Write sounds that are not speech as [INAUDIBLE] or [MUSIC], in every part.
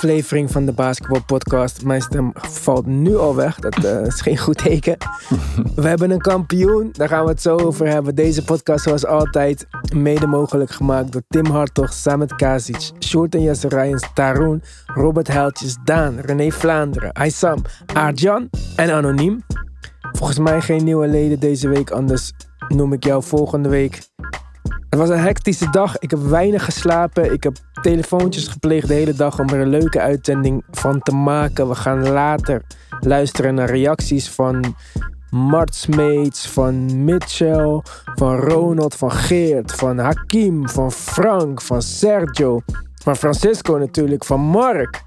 aflevering van de Basketball Podcast. Mijn stem valt nu al weg, dat eh, is geen goed teken. We hebben een kampioen, daar gaan we het zo over hebben. Deze podcast zoals altijd mede mogelijk gemaakt door Tim Hartog, Samet Kazic, Short en Jesse Rijens, Taroen, Robert Heltjes, Daan, René Vlaanderen, Aysam, Arjan en Anoniem. Volgens mij geen nieuwe leden deze week, anders noem ik jou volgende week. Het was een hectische dag. Ik heb weinig geslapen. Ik heb telefoontjes gepleegd de hele dag om er een leuke uitzending van te maken. We gaan later luisteren naar reacties van Mart Smeets, van Mitchell, van Ronald, van Geert, van Hakim, van Frank, van Sergio, van Francisco natuurlijk, van Mark.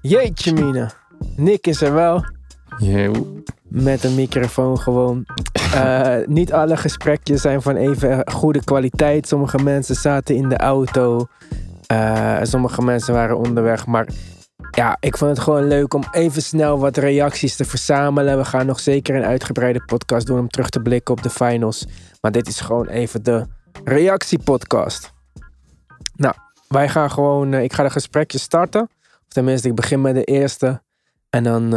Jeetje mine. Nick is er wel. Yo. Met een microfoon gewoon. Uh, [LAUGHS] niet alle gesprekjes zijn van even goede kwaliteit. Sommige mensen zaten in de auto. Uh, sommige mensen waren onderweg. Maar ja, ik vond het gewoon leuk om even snel wat reacties te verzamelen. We gaan nog zeker een uitgebreide podcast doen om terug te blikken op de finals. Maar dit is gewoon even de reactiepodcast. Nou, wij gaan gewoon. Uh, ik ga de gesprekjes starten. Of tenminste, ik begin met de eerste. En dan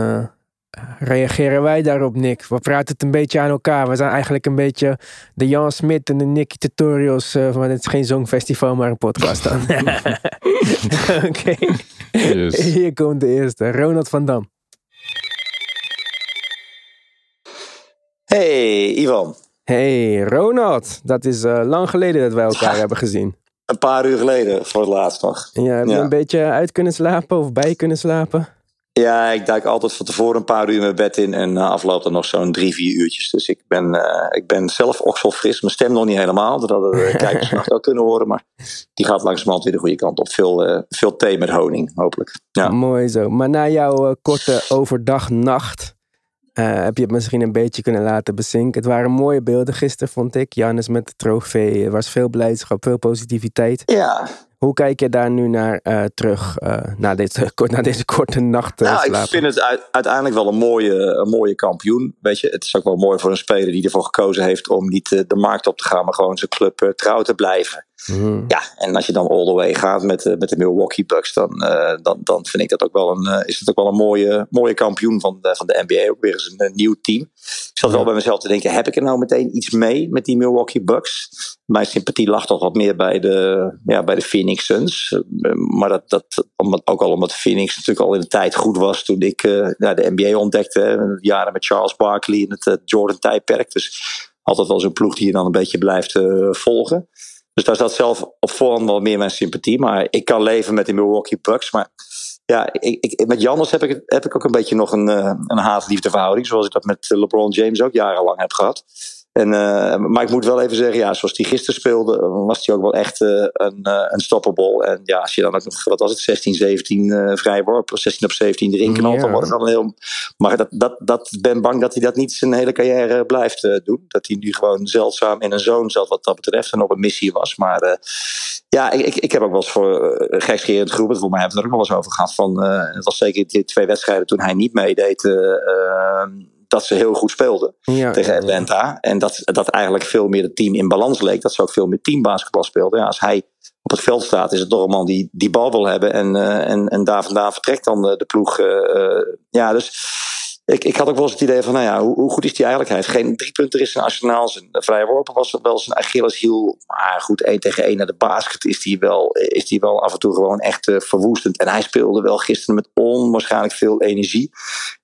reageren wij daarop, Nick? We praten het een beetje aan elkaar. We zijn eigenlijk een beetje de Jan Smit en de Nicky Tutorials. Uh, van het is geen zongfestival, maar een podcast dan. [LAUGHS] [LAUGHS] Oké. Okay. Yes. Hier komt de eerste. Ronald van Dam. Hey, Ivan. Hey, Ronald. Dat is uh, lang geleden dat wij elkaar hebben gezien. Een paar uur geleden, voor het laatst nog. Ja, heb je ja. een beetje uit kunnen slapen of bij kunnen slapen? Ja, ik duik altijd van tevoren een paar uur mijn bed in en na afloop dan nog zo'n drie, vier uurtjes. Dus ik ben, uh, ik ben zelf fris. Mijn stem nog niet helemaal, dat hadden de [LAUGHS] kijkers nog wel kunnen horen. Maar die gaat langzamerhand weer de goede kant op. Veel, uh, veel thee met honing, hopelijk. Ja. Mooi zo. Maar na jouw uh, korte overdag-nacht heb je het misschien een beetje kunnen laten bezinken. Het waren mooie beelden gisteren, vond ik. Jannes met de trofee. Er was veel blijdschap, veel positiviteit. Ja, hoe kijk je daar nu naar uh, terug, uh, na, deze, [LAUGHS] na deze korte nacht? Uh, nou, ik vind het uiteindelijk wel een mooie, een mooie kampioen. Weet je, het is ook wel mooi voor een speler die ervoor gekozen heeft om niet de markt op te gaan, maar gewoon zijn club trouw te blijven. Mm. Ja, en als je dan all the way gaat met, met de Milwaukee Bucks, dan, dan, dan vind ik dat ook wel een, is het ook wel een mooie, mooie kampioen van de, van de NBA. Ook weer eens een, nieuw team. Ik zat wel bij mezelf te denken, heb ik er nou meteen iets mee met die Milwaukee Bucks? Mijn sympathie lag toch wat meer bij de, ja, bij de Phoenix Suns. Maar dat, dat omdat, ook al omdat Phoenix natuurlijk al in de tijd goed was toen ik uh, de NBA ontdekte. Jaren met Charles Barkley in het uh, Jordan-tijdperk. Dus altijd wel zo'n ploeg die je dan een beetje blijft volgen. Dus daar zat zelf op voorhand wel meer mijn sympathie. Maar ik kan leven met de Milwaukee Bucks. Maar ja, ik, ik, met Jannes heb ik, heb ik ook een beetje nog een, een haat-liefde verhouding. Zoals ik dat met LeBron James ook jarenlang heb gehad. En, uh, maar ik moet wel even zeggen, ja, zoals hij gisteren speelde, was hij ook wel echt uh, een, uh, unstoppable. En ja, als je dan ook nog, wat was het, 16, 17 vrijworp, 16 op 17 erin knalt, ja. dan wordt het dan heel. Maar dat, dat, dat ben bang dat hij dat niet zijn hele carrière blijft doen. Dat hij nu gewoon zeldzaam in een zoon zat, wat dat betreft, en op een missie was. Maar ja, ik, ik heb ook wel eens voor uh, gekscherend groepen, voor mij hebben we het er ook wel eens over gehad. Van, het was zeker die twee wedstrijden toen hij niet meedeed dat ze heel goed speelden ja, tegen Atlanta. En dat, dat eigenlijk veel meer het team in balans leek. Dat ze ook veel meer teambasketbal speelden. Ja, als hij op het veld staat, is het toch een man die die bal wil hebben. En, uh, en, en daar vandaan vertrekt dan de, de ploeg. Uh, ja, dus ik, ik had ook wel eens het idee van, nou ja, hoe, hoe goed is die eigenlijk? Hij heeft geen drie punten is zijn arsenaal. Zijn vrije worpen was wel zijn Achilleshiel. Maar goed, één tegen één naar de basket is die wel, is die wel af en toe gewoon echt uh, verwoestend. En hij speelde wel gisteren met onwaarschijnlijk veel energie.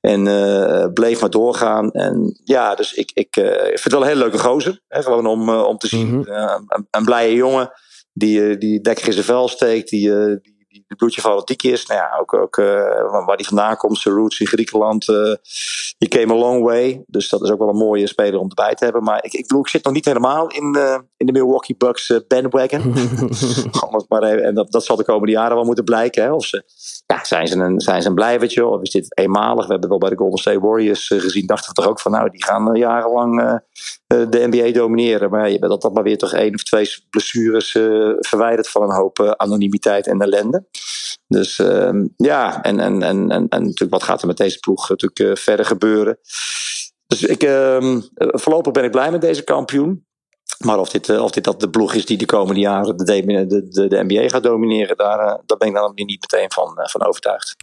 En uh, bleef maar doorgaan. En ja, dus ik, ik, uh, ik vind het wel een hele leuke gozer. Hè, gewoon om, om te zien. Mm -hmm. een, een blije jongen die, die dekker in zijn vel steekt. Die, die bloedje fanatiek is. Nou ja, ook, ook uh, waar die vandaan komt, zijn roots in Griekenland. Uh, he came a long way. Dus dat is ook wel een mooie speler om erbij te hebben. Maar ik, ik bedoel, ik zit nog niet helemaal in, uh, in de Milwaukee Bucks bandwagon. [LAUGHS] maar, en dat, dat zal de komende jaren wel moeten blijken. Hè, of ze, ja, zijn ze een, zijn ze een blijvertje of is dit eenmalig? We hebben wel bij de Golden State Warriors gezien. Dachten we toch ook van, nou, die gaan jarenlang de NBA domineren. Maar je bent altijd maar weer toch één of twee blessures verwijderd van een hoop anonimiteit en ellende. Dus uh, ja, en, en, en, en, natuurlijk wat gaat er met deze ploeg natuurlijk verder gebeuren. Dus ik, uh, voorlopig ben ik blij met deze kampioen. Maar of dit, of dit dat de ploeg is die de komende jaren de, de, de, de NBA gaat domineren, daar, daar ben ik dan niet meteen van, van overtuigd.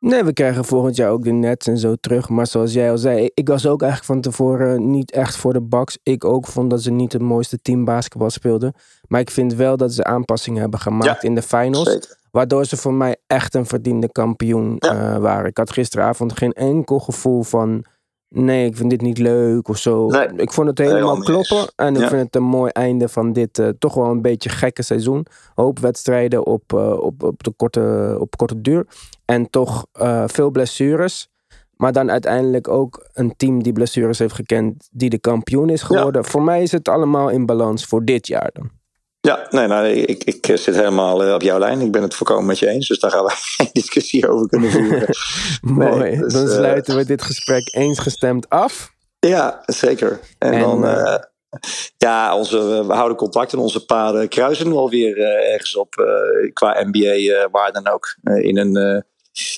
Nee, we krijgen volgend jaar ook de Nets en zo terug. Maar zoals jij al zei, ik was ook eigenlijk van tevoren niet echt voor de Bucks. Ik ook vond dat ze niet het mooiste team basketbal speelden. Maar ik vind wel dat ze aanpassingen hebben gemaakt in de finals. Waardoor ze voor mij echt een verdiende kampioen eh, waren. Ik had gisteravond geen enkel gevoel van nee, ik vind dit niet leuk of zo. ik vond het helemaal kloppen. En ik vind het een mooi einde van dit uh, toch wel een beetje gekke seizoen. Hoop wedstrijden op, uh, op, op, de korte, op korte duur. En toch uh, veel blessures. Maar dan uiteindelijk ook een team die blessures heeft gekend, die de kampioen is geworden. Voor mij is het allemaal in balans voor dit jaar dan. Ja, nee, nou, ik, ik zit helemaal eh, op jouw lijn. Ik ben het volkomen met je eens. Dus daar gaan we [LAUGHS] geen discussie over kunnen voeren. [LAUGHS] Mooi. dus, dan eh, sluiten we dit gesprek eensgestemd af. Ja, zeker. En, dan, uh, ja, onze, we houden contact en onze paden kruisen wel weer ergens op qua NBA, waar dan ook. in een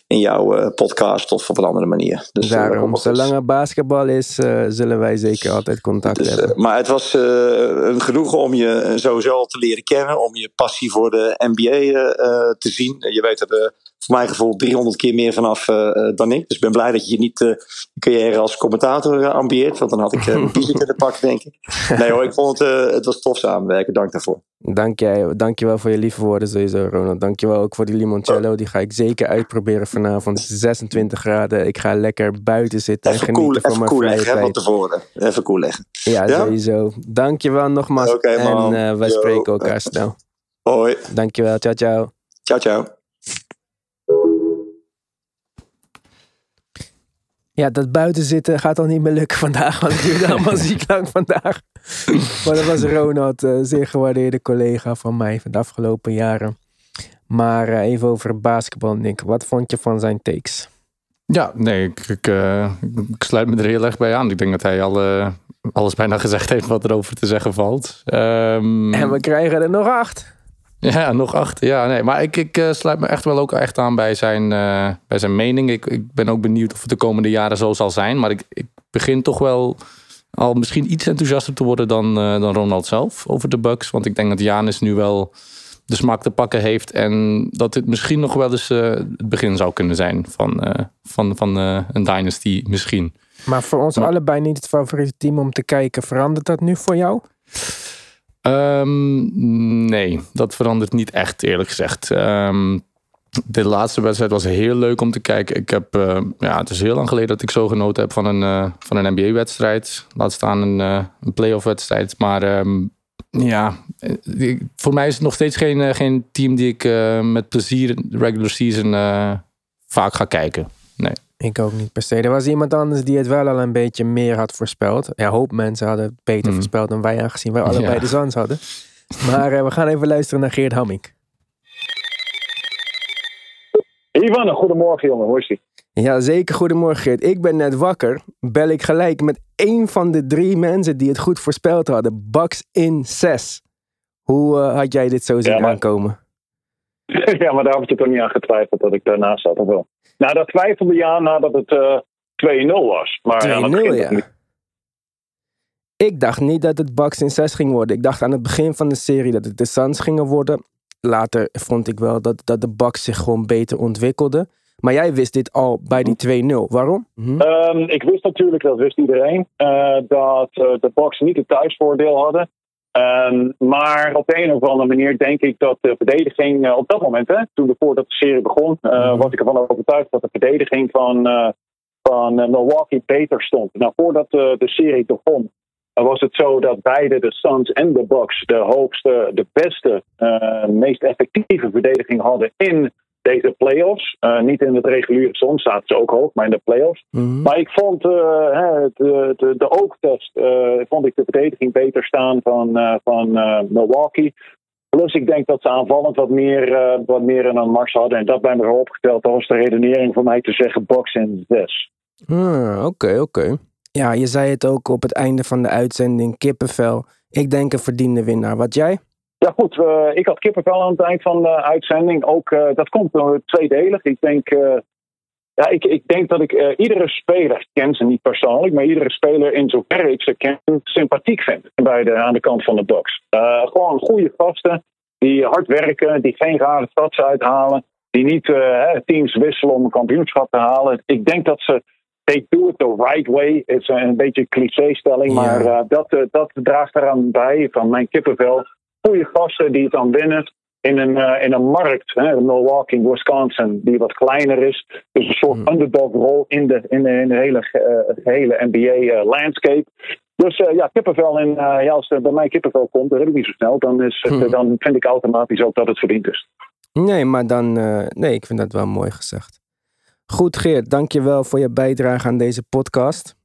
in jouw uh, podcast of op een andere manier. Dus, eh, Daarom, zolang er basketbal is, uh, zullen wij zeker altijd contact dus, hebben. maar het was een genoegen om je sowieso te leren kennen, om je passie voor de NBA te zien. Je weet er voor mijn gevoel 300 keer meer vanaf dan ik. Dus ik ben blij dat je je niet uh, carrière als commentator uh, ambieert. Want dan had ik uh, een kiezer kunnen pakken, denk ik. Nee hoor, ik vond het, het was tof samenwerken. Dank daarvoor. Dank, jij, dank je wel voor je lieve woorden sowieso, Ronald. Dank je wel ook voor die limoncello. Die ga ik zeker uitproberen vanavond. 26 graden. Ik ga lekker buiten zitten even en genieten cool, van mijn vrije leggen, van tevoren. Even koel leggen. Ja, ja, sowieso. Dank je wel nogmaals. Okay, en wij Yo. spreken elkaar snel. Hoi. Dank je wel. Ciao, ciao. Ciao, ciao. Ja, dat buiten zitten gaat al niet meer lukken vandaag, want het duurde allemaal [LAUGHS] ziek lang vandaag. Maar dat was Ronald, een zeer gewaardeerde collega van mij van de afgelopen jaren. Maar uh, even over basketbal, Nick. Wat vond je van zijn takes? Ja, nee, ik, ik, uh, ik, sluit me er heel erg bij aan. Ik denk dat hij al, alles bijna gezegd heeft wat erover te zeggen valt. Um, en we krijgen er nog acht. [LAUGHS] Ja, nog acht. Ja, nee, maar ik, ik uh, sluit me echt wel ook echt aan bij zijn, bij zijn mening. Ik, ik ben ook benieuwd of het de komende jaren zo zal zijn. Maar ik, ik begin toch wel al misschien iets enthousiaster te worden dan, dan Ronald zelf over de Bucks. Want ik denk dat Janis nu wel de smaak te pakken heeft. En dat dit misschien nog wel eens het begin zou kunnen zijn van, van, van een dynasty misschien. Maar voor ons maar, allebei niet het favoriete team om te kijken. Verandert dat nu voor jou? Um, nee, dat verandert niet echt eerlijk gezegd. Um, de laatste wedstrijd was heel leuk om te kijken. Ik heb, uh, ja, het is heel lang geleden dat ik zo genoten heb van een, uh, van een NBA-wedstrijd. Laat staan een, uh, een playoff-wedstrijd. Maar um, ja, voor mij is het nog steeds geen, geen team die ik met plezier regular season vaak ga kijken. Nee. Ik ook niet per se. Er was iemand anders die het wel al een beetje meer had voorspeld. Ja, hoop mensen hadden het beter mm. voorspeld dan wij, aangezien wij allebei ja. de Zans hadden. Maar we gaan even luisteren naar Geert Hamming. Ivan, goedemorgen jongen, hoe is ie? Ja, zeker. Goedemorgen Geert. Ik ben net wakker. Bel ik gelijk met één van de drie mensen die het goed voorspeld hadden. Bucks in 6. Hoe uh, had jij dit zo zien ja, maar... aankomen? [LAUGHS] ja, maar daar heb ik toch niet aan getwijfeld dat ik daarnaast zat, of wel? Nou, dat twijfelde ja nadat het uh, 2-0 was. 2-0, ja. Niet. Ik dacht niet dat het Bucks in 6 ging worden. Ik dacht aan het begin van de serie dat het de Suns gingen worden. Later vond ik wel dat, dat de Bucks zich gewoon beter ontwikkelden. Maar jij wist dit al bij die 2-0. Waarom? Mm-hmm. Um, ik wist natuurlijk, dat wist iedereen, uh, dat uh, de Bucks niet het thuisvoordeel hadden. Um, maar op de een of andere manier denk ik dat de verdediging uh, op dat moment, hè, toen de, voordat de serie begon, mm-hmm. was ik ervan overtuigd dat de verdediging van, van Milwaukee beter stond. Nou, voordat de serie begon, was het zo dat beide de Suns en de Bucks de hoogste, de beste, meest effectieve verdediging hadden in deze playoffs. Uh, niet in het reguliere seizoen zaten ze ook hoog, maar in de playoffs. Mm-hmm. Maar ik vond uh, de, de, de oogtest uh, vond ik de verdediging beter staan van, van Milwaukee. Plus ik denk dat ze aanvallend wat meer, wat meer in een mars hadden. En dat bij me opgeteld. Dat was de redenering voor mij te zeggen box in 6. Ah, oké, oké. Ja, je zei het ook op het einde van de uitzending. Kippenvel. Ik denk een verdiende winnaar. Wat jij? Goed, uh, ik had kippenvel aan het eind van de uitzending. Ook uh, dat komt uh, tweedelig. Ik denk ja, ik, ik denk dat ik uh, iedere speler ken, ze niet persoonlijk, maar iedere speler in zoverre ik ze ken, sympathiek vind bij de, aan de kant van de box. Gewoon goede gasten die hard werken, die geen rare stads uithalen, die niet teams wisselen om een kampioenschap te halen. Ik denk dat ze they do it the right way. Het is een beetje een cliché-stelling, maar dat, dat draagt eraan bij van mijn kippenvel. Goede gasten die het dan winnen in een, uh, in een markt, hè, Milwaukee, Wisconsin, die wat kleiner is. Dus een soort mm. underdog rol in de, in de, in de hele, uh, hele NBA-landscape. dus ja, kippenvel. En ja, als er bij mij kippenvel komt, dat heb ik niet zo snel. Dan, is het, mm. dan vind ik automatisch ook dat het verdiend is. Nee, maar dan, nee, ik vind dat wel mooi gezegd. Goed, Geert, dankjewel voor je bijdrage aan deze podcast.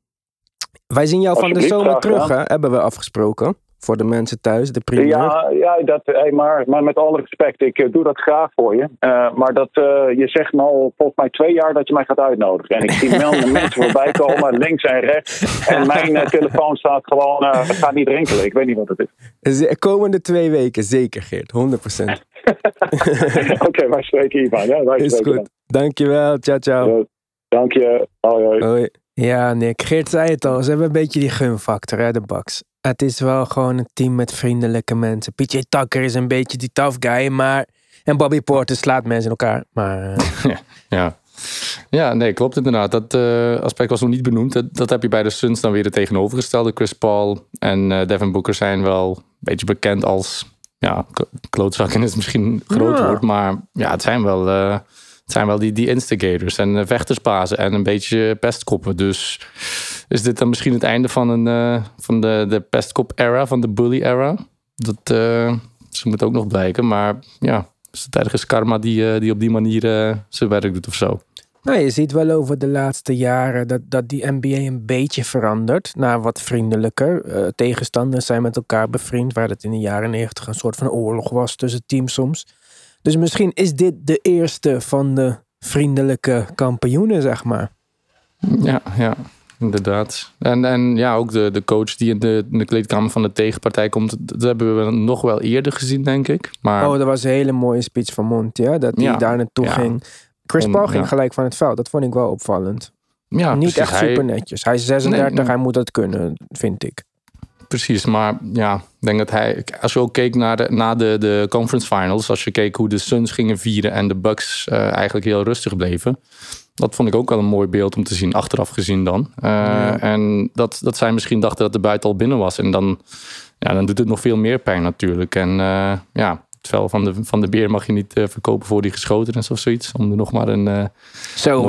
Wij zien jou van de zomer terug, hè, hebben we afgesproken voor de mensen thuis, de primeur? Ja, ja dat, hey, maar, maar met alle respect, ik uh, doe dat graag voor je. Uh, maar dat, uh, je zegt me al volgens mij twee jaar dat je mij gaat uitnodigen. En ik zie mensen voorbij komen, [LAUGHS] links en rechts. En mijn telefoon staat gewoon, het gaat niet rinkelen. Ik weet niet wat het is. De komende twee weken, zeker Geert, 100%. [LAUGHS] Oké, okay, wij spreken hiervan. Ja, wij is goed. Dankjewel, ciao ciao. Dank je, hoi hoi. hoi. Ja, Nick, Geert zei het al, ze hebben een beetje die gunfactor, hè, de Bucks. Het is wel gewoon een team met vriendelijke mensen. PJ Tucker is een beetje die tough guy, maar... En Bobby Porter slaat mensen in elkaar, maar... [LAUGHS] ja, ja. Ja, nee, klopt inderdaad. Dat uh, aspect was nog niet benoemd. Dat, dat, heb je bij de Suns dan weer het tegenovergestelde. Chris Paul en uh, Devin Booker zijn wel een beetje bekend als... Ja, klootzakken is misschien een groot woord, maar ja, het zijn wel... Uh, zijn wel die, die instigators en vechtersbazen en een beetje pestkoppen. Dus is dit dan misschien het einde van, een, uh, van de, de pestkop-era, van de bully-era? Dat uh, ze moet ook nog blijken. Maar ja, is het ergens karma die, uh, die op die manier zijn werk doet of zo? Nou, je ziet wel over de laatste jaren dat, dat die NBA een beetje verandert naar wat vriendelijker. Uh, tegenstanders zijn met elkaar bevriend, waar het in de jaren negentig een soort van oorlog was tussen teams soms. Dus misschien is dit de eerste van de vriendelijke kampioenen, zeg maar. Ja, ja inderdaad. En, en ja, ook de, de coach die in de, in de kleedkamer van de tegenpartij komt, dat hebben we nog wel eerder gezien, denk ik. Maar... Oh, dat was een hele mooie speech van Mont, ja, dat hij daar naartoe ging. Chris Paul ging gelijk van het veld, dat vond ik wel opvallend. Ja, Niet echt super netjes. Hij is 36, hij moet dat kunnen, vind ik. Precies, maar ja, ik denk dat hij, als je ook keek naar de, na de, de conference finals, als je keek hoe de Suns gingen vieren en de Bucks uh, eigenlijk heel rustig bleven, dat vond ik ook wel een mooi beeld om te zien, achteraf gezien dan. Uh, En dat, dat zij misschien dachten dat de buiten al binnen was. En dan, ja, dan doet het nog veel meer pijn natuurlijk. En uh, ja, het vel van de, van de beer mag je niet uh, verkopen voor die geschoten is of zoiets. Om er nog maar een. Zo,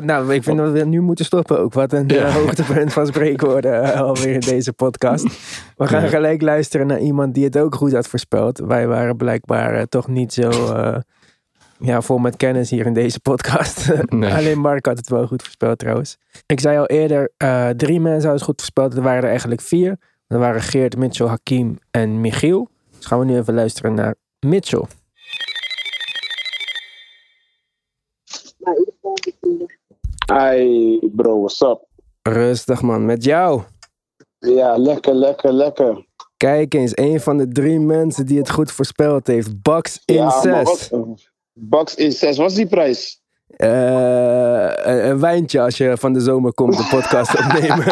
nou, ik vind dat we nu moeten stoppen ook. Wat een ja. hoogtepunt van spreekwoorden [LAUGHS] alweer in deze podcast. We gaan gelijk luisteren naar iemand die het ook goed had voorspeld. Wij waren blijkbaar toch niet zo ja, vol met kennis hier in deze podcast. [LAUGHS] Alleen Mark had het wel goed voorspeld trouwens. Ik zei al eerder, uh, drie mensen hadden het goed voorspeld. Er waren er eigenlijk vier. Er waren Geert, Mitchell, Hakim en Michiel. Dus gaan we nu even luisteren naar Mitchell. Hi bro, what's up? Rustig man, met jou? Ja, lekker, lekker, lekker. Kijk eens, een van de drie mensen die het goed voorspeld heeft. Bucks in ja, 6. Box in 6. Wat is die prijs? Uh, een, wijntje als je van de zomer komt de podcast [LAUGHS] opnemen.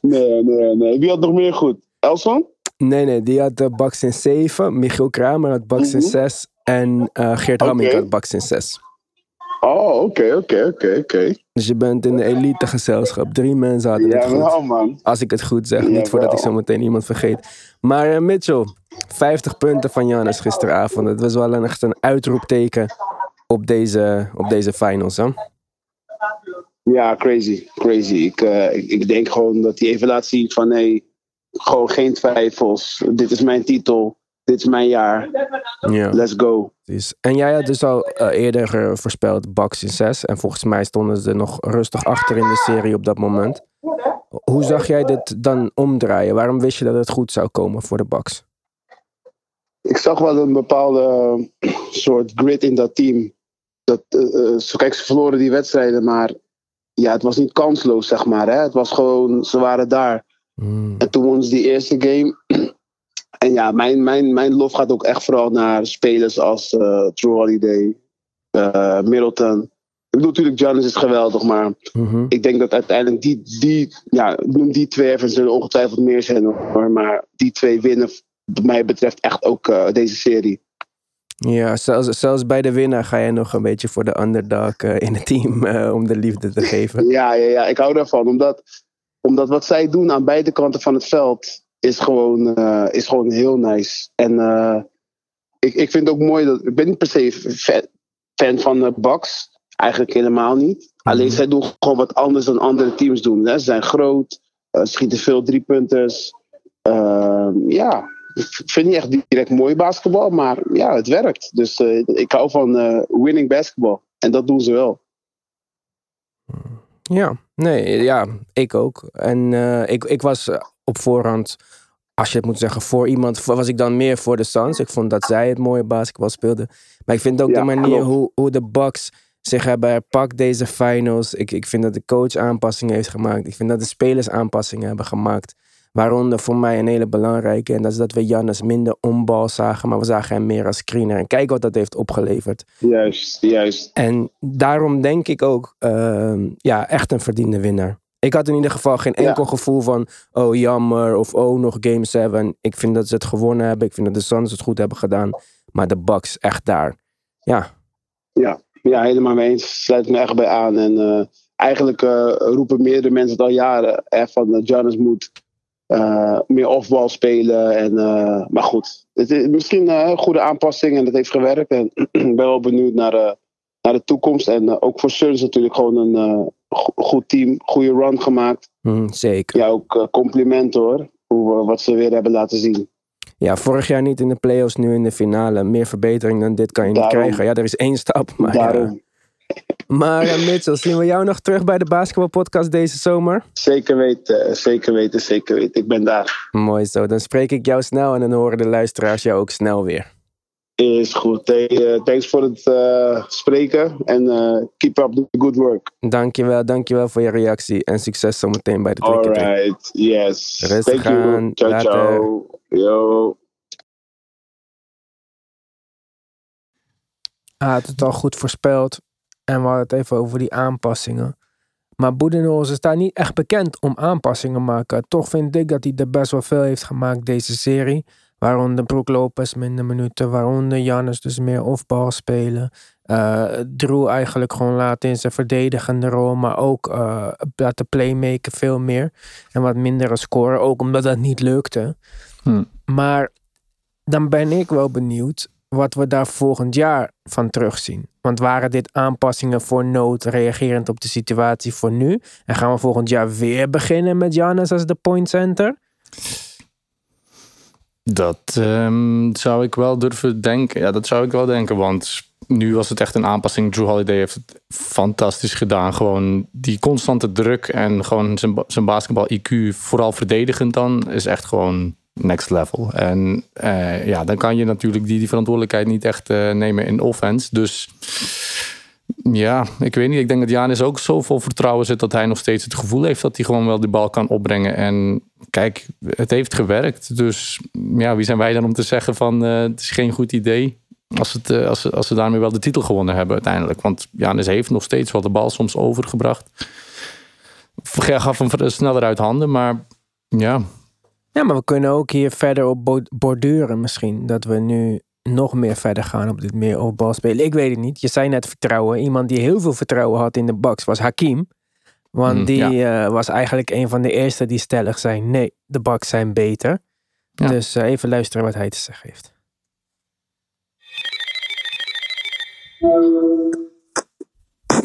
nee, nee, nee. Wie had nog meer goed? Elson? Nee, nee. Die had uh, Bax in 7. Michiel Kramer had Bax in 6. Mhm. En uh, Geert okay. Hamming had Bax in 6. Oh, oké, oké, oké, oké. Dus je bent in de elite gezelschap. Drie mensen hadden ja, het goed. Wel, man. Als ik het goed zeg. Ja, Niet voordat wel. ik zo meteen iemand vergeet. Maar uh, Mitchell, 50 punten van Janis gisteravond. Het was wel een, echt een uitroepteken op deze, op deze finals. Hè? Ja, crazy. Crazy. Ik, uh, ik, ik, denk gewoon dat hij even laat zien van... Hey, gewoon geen twijfels. Dit is mijn titel dit is mijn jaar. Ja. Let's go. En jij had dus al uh, eerder voorspeld Bucks in 6. En volgens mij stonden ze nog rustig achter in de serie op dat moment. Hoe zag jij dit dan omdraaien? Waarom wist je dat het goed zou komen voor de Bucks? Ik zag wel een bepaalde soort grit in dat team. Dat, uh, kijk, ze verloren die wedstrijden, maar ja, het was niet kansloos, zeg maar. Hè? Het was gewoon, ze waren daar. Hmm. En toen wonnen ze die eerste game. [CLEARS THROAT] En ja, mijn, mijn, mijn lof gaat ook echt vooral naar spelers als uh, True Holiday, uh, Middleton. Ik bedoel, natuurlijk, Giannis is geweldig, maar Mhm. ik denk dat uiteindelijk die, die ja, noem die twee even, zullen ongetwijfeld meer zijn hoor, maar die twee winnen, wat mij betreft, echt ook uh, deze serie. Ja, zelfs, zelfs bij de winnaar ga je nog een beetje voor de underdog uh, in het team om de liefde te geven. [LAUGHS] Ja, ja, ja, ik hou daarvan. Omdat, omdat wat zij doen aan beide kanten van het veld is gewoon, uh, is gewoon heel nice. En ik, ik vind het ook mooi dat. Ik ben niet per se fan, van de Bucks. Eigenlijk helemaal niet. Alleen zij doen gewoon wat anders dan andere teams doen. Hè. Ze zijn groot, schieten veel driepunters. Ehm, ja, ik vind niet echt direct mooi basketbal, maar ja, het werkt. Dus ik hou van winning basketbal. En dat doen ze wel. Ja, nee, ja, ik ook. En uh, ik, ik was op voorhand, als je het moet zeggen, voor iemand, was ik dan meer voor de Suns. Ik vond dat zij het mooie basketbal speelden. Maar ik vind ook ja, de manier hoe, hoe de Bucks zich hebben herpakt deze finals. Ik, ik vind dat de coach aanpassingen heeft gemaakt. Ik vind dat de spelers aanpassingen hebben gemaakt. Waaronder voor mij een hele belangrijke. En dat is dat we Jannes minder onbal zagen. Maar we zagen hem meer als screener. En kijk wat dat heeft opgeleverd. Juist, juist. En daarom denk ik ook, uh, ja, echt een verdiende winnaar. Ik had in ieder geval geen enkel ja. gevoel van, oh jammer. Of oh nog game 7. Ik vind dat ze het gewonnen hebben. Ik vind dat de Suns het goed hebben gedaan. Maar de Bucks echt daar. Ja. Ja, ja helemaal mee eens. Sluit me echt bij aan. En uh, eigenlijk uh, roepen meerdere mensen het al jaren. Hè, van Giannis moet uh, meer offbal spelen. En, uh, maar goed, het is misschien uh, een goede aanpassing en dat heeft gewerkt. En ik [CLEARS THROAT] ben wel benieuwd naar, naar de toekomst. En ook voor Suns natuurlijk gewoon een goed team, goede run gemaakt. Mm, zeker. Ja, ook compliment hoor, hoe, wat ze weer hebben laten zien. Ja, vorig jaar niet in de playoffs, nu in de finale. Meer verbetering dan dit kan je Daarom. niet krijgen. Ja, er is één stap. Maar Daarom. Maar uh, Mitchell, zien we jou nog terug bij de basketbalpodcast deze zomer? Zeker weten, zeker weten, zeker weten. Ik ben daar. Mooi zo. Dan spreek ik jou snel en dan horen de luisteraars jou ook snel weer. Is goed. Hey, uh, thanks voor het uh, spreken en keep up the good work. Dankjewel, dankjewel voor je reactie en succes zometeen bij de All right, yes. Rustig Thank aan. you. Ciao, Later. ciao. Yo. Hij had het al goed voorspeld. En we hadden het even over die aanpassingen. Maar Boedenholzer staat niet echt bekend om aanpassingen te maken. Toch vind ik dat hij er best wel veel heeft gemaakt deze serie. Waaronder Brook Lopez minder minuten. Waaronder Jannes dus meer offbal spelen. Uh, Drew eigenlijk gewoon laten in zijn verdedigende rol. Maar ook uh, laten playmaken veel meer. En wat minder scoren. Ook omdat dat niet lukte. Hm. Maar dan ben ik wel benieuwd wat we daar volgend jaar van terugzien. Want waren dit aanpassingen voor nood, reagerend op de situatie voor nu? En gaan we volgend jaar weer beginnen met Giannis als de point center? Dat um, zou ik wel durven denken. Ja, dat zou ik wel denken. Want nu was het echt een aanpassing. Drew Holiday heeft het fantastisch gedaan. Gewoon die constante druk en gewoon zijn, zijn basketbal IQ, vooral verdedigend dan, is echt gewoon next level. En uh, ja, dan kan je natuurlijk die, die verantwoordelijkheid niet echt uh, nemen in offense. Dus ja, ik weet niet. Ik denk dat Janis ook zo vol vertrouwen zit dat hij nog steeds het gevoel heeft dat hij gewoon wel de bal kan opbrengen. En kijk, het heeft gewerkt. Dus ja, wie zijn wij dan om te zeggen van uh, het is geen goed idee. Als, het, als, ze, als ze daarmee wel de titel gewonnen hebben uiteindelijk. Want Janis heeft nog steeds wel de bal soms overgebracht. Gaf hem sneller uit handen, maar ja, ja, maar we kunnen ook hier verder op borduren misschien. Dat we nu nog meer verder gaan op dit meer opbal spelen. Ik weet het niet. Je zei net vertrouwen. Iemand die heel veel vertrouwen had in de Bucks was Hakim. Want mm, die ja. uh, was eigenlijk een van de eerste die stellig zei... nee, de Bucks zijn beter. Ja. Dus uh, even luisteren wat hij te zeggen heeft.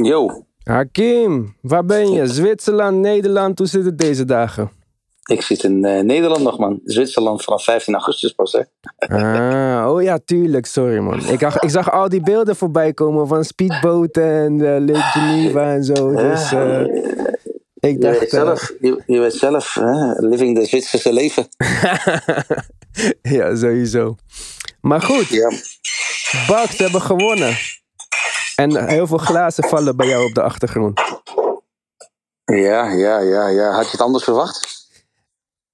Yo. Hakim, waar ben je? [LAUGHS] Zwitserland, Nederland, hoe zit het deze dagen? Ik zit in uh, Nederland nog, man. Zwitserland vanaf 15 augustus pas, hè. Ah, oh ja, tuurlijk. Sorry, man. Ik, ik zag al die beelden voorbij komen van speedboten en uh, Lake Geneva en zo. Dus uh, ik dacht... Je weet zelf, je, zelf hè? living de Zwitserse leven. [LAUGHS] ja, sowieso. Maar goed. Ja. Bucks hebben gewonnen. En heel veel glazen vallen bij jou op de achtergrond. Ja, ja, ja, ja. Had je het anders verwacht?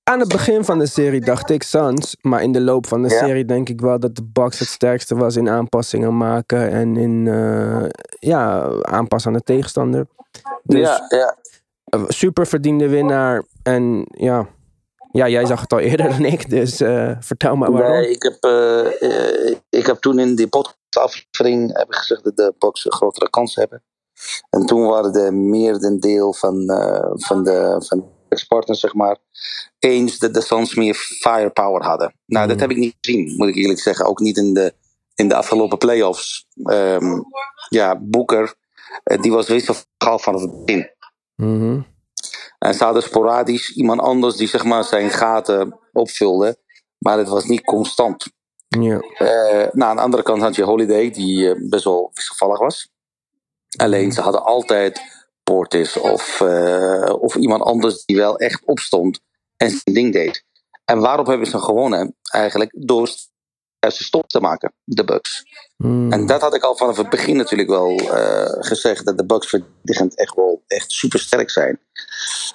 Aan het begin van de serie dacht ik Suns. Maar in de loop van de serie denk ik wel dat de Bucks het sterkste was in aanpassingen maken. En in eh, ja, aanpassen aan de tegenstander. Dus ja, ja. super verdiende winnaar. En ja, ja, jij zag het al eerder dan ik. Dus eh, vertel maar waarom. Nee, ik heb, eh, ik heb toen in die podcastaflevering heb ik gezegd dat de Bucks een grotere kans hebben. En toen waren de meerdendeel van, van de van partners, zeg maar, eens dat de Suns meer firepower hadden. Nou, dat Mm. heb ik niet gezien, moet ik eerlijk zeggen. Ook niet in de, in de afgelopen playoffs. Ehm ja, Boeker, eh, die was wisselvallig vanaf het begin. Mhm. En ze hadden sporadisch iemand anders die zeg maar zijn gaten opvulde. Maar het was niet constant. Ja. Eh, nou, aan de andere kant had je Holiday, die eh, best wel wisselvallig was. Alleen ze hadden altijd Portis of, eh, of iemand anders die wel echt opstond en zijn ding deed. En waarop hebben ze gewonnen? Eigenlijk door juiste stop te maken, de Bucks. Mm. En dat had ik al vanaf het begin natuurlijk wel eh, gezegd, dat de Bucks verdedigend echt wel echt super sterk zijn.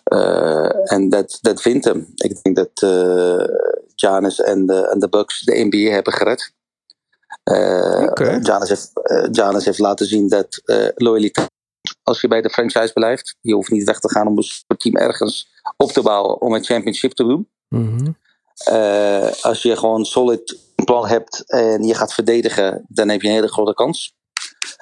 Eh, en dat, dat vindt hem. Ik denk dat eh Giannis en de, en de Bucks de NBA hebben gered. Eh. Giannis, heeft, eh, Giannis heeft laten zien dat eh loyaliteit, als je bij de franchise blijft, je hoeft niet weg te gaan om een team ergens op te bouwen om een championship te doen. Mhm. Eh, als je gewoon solid plan hebt en je gaat verdedigen, dan heb je een hele grote kans.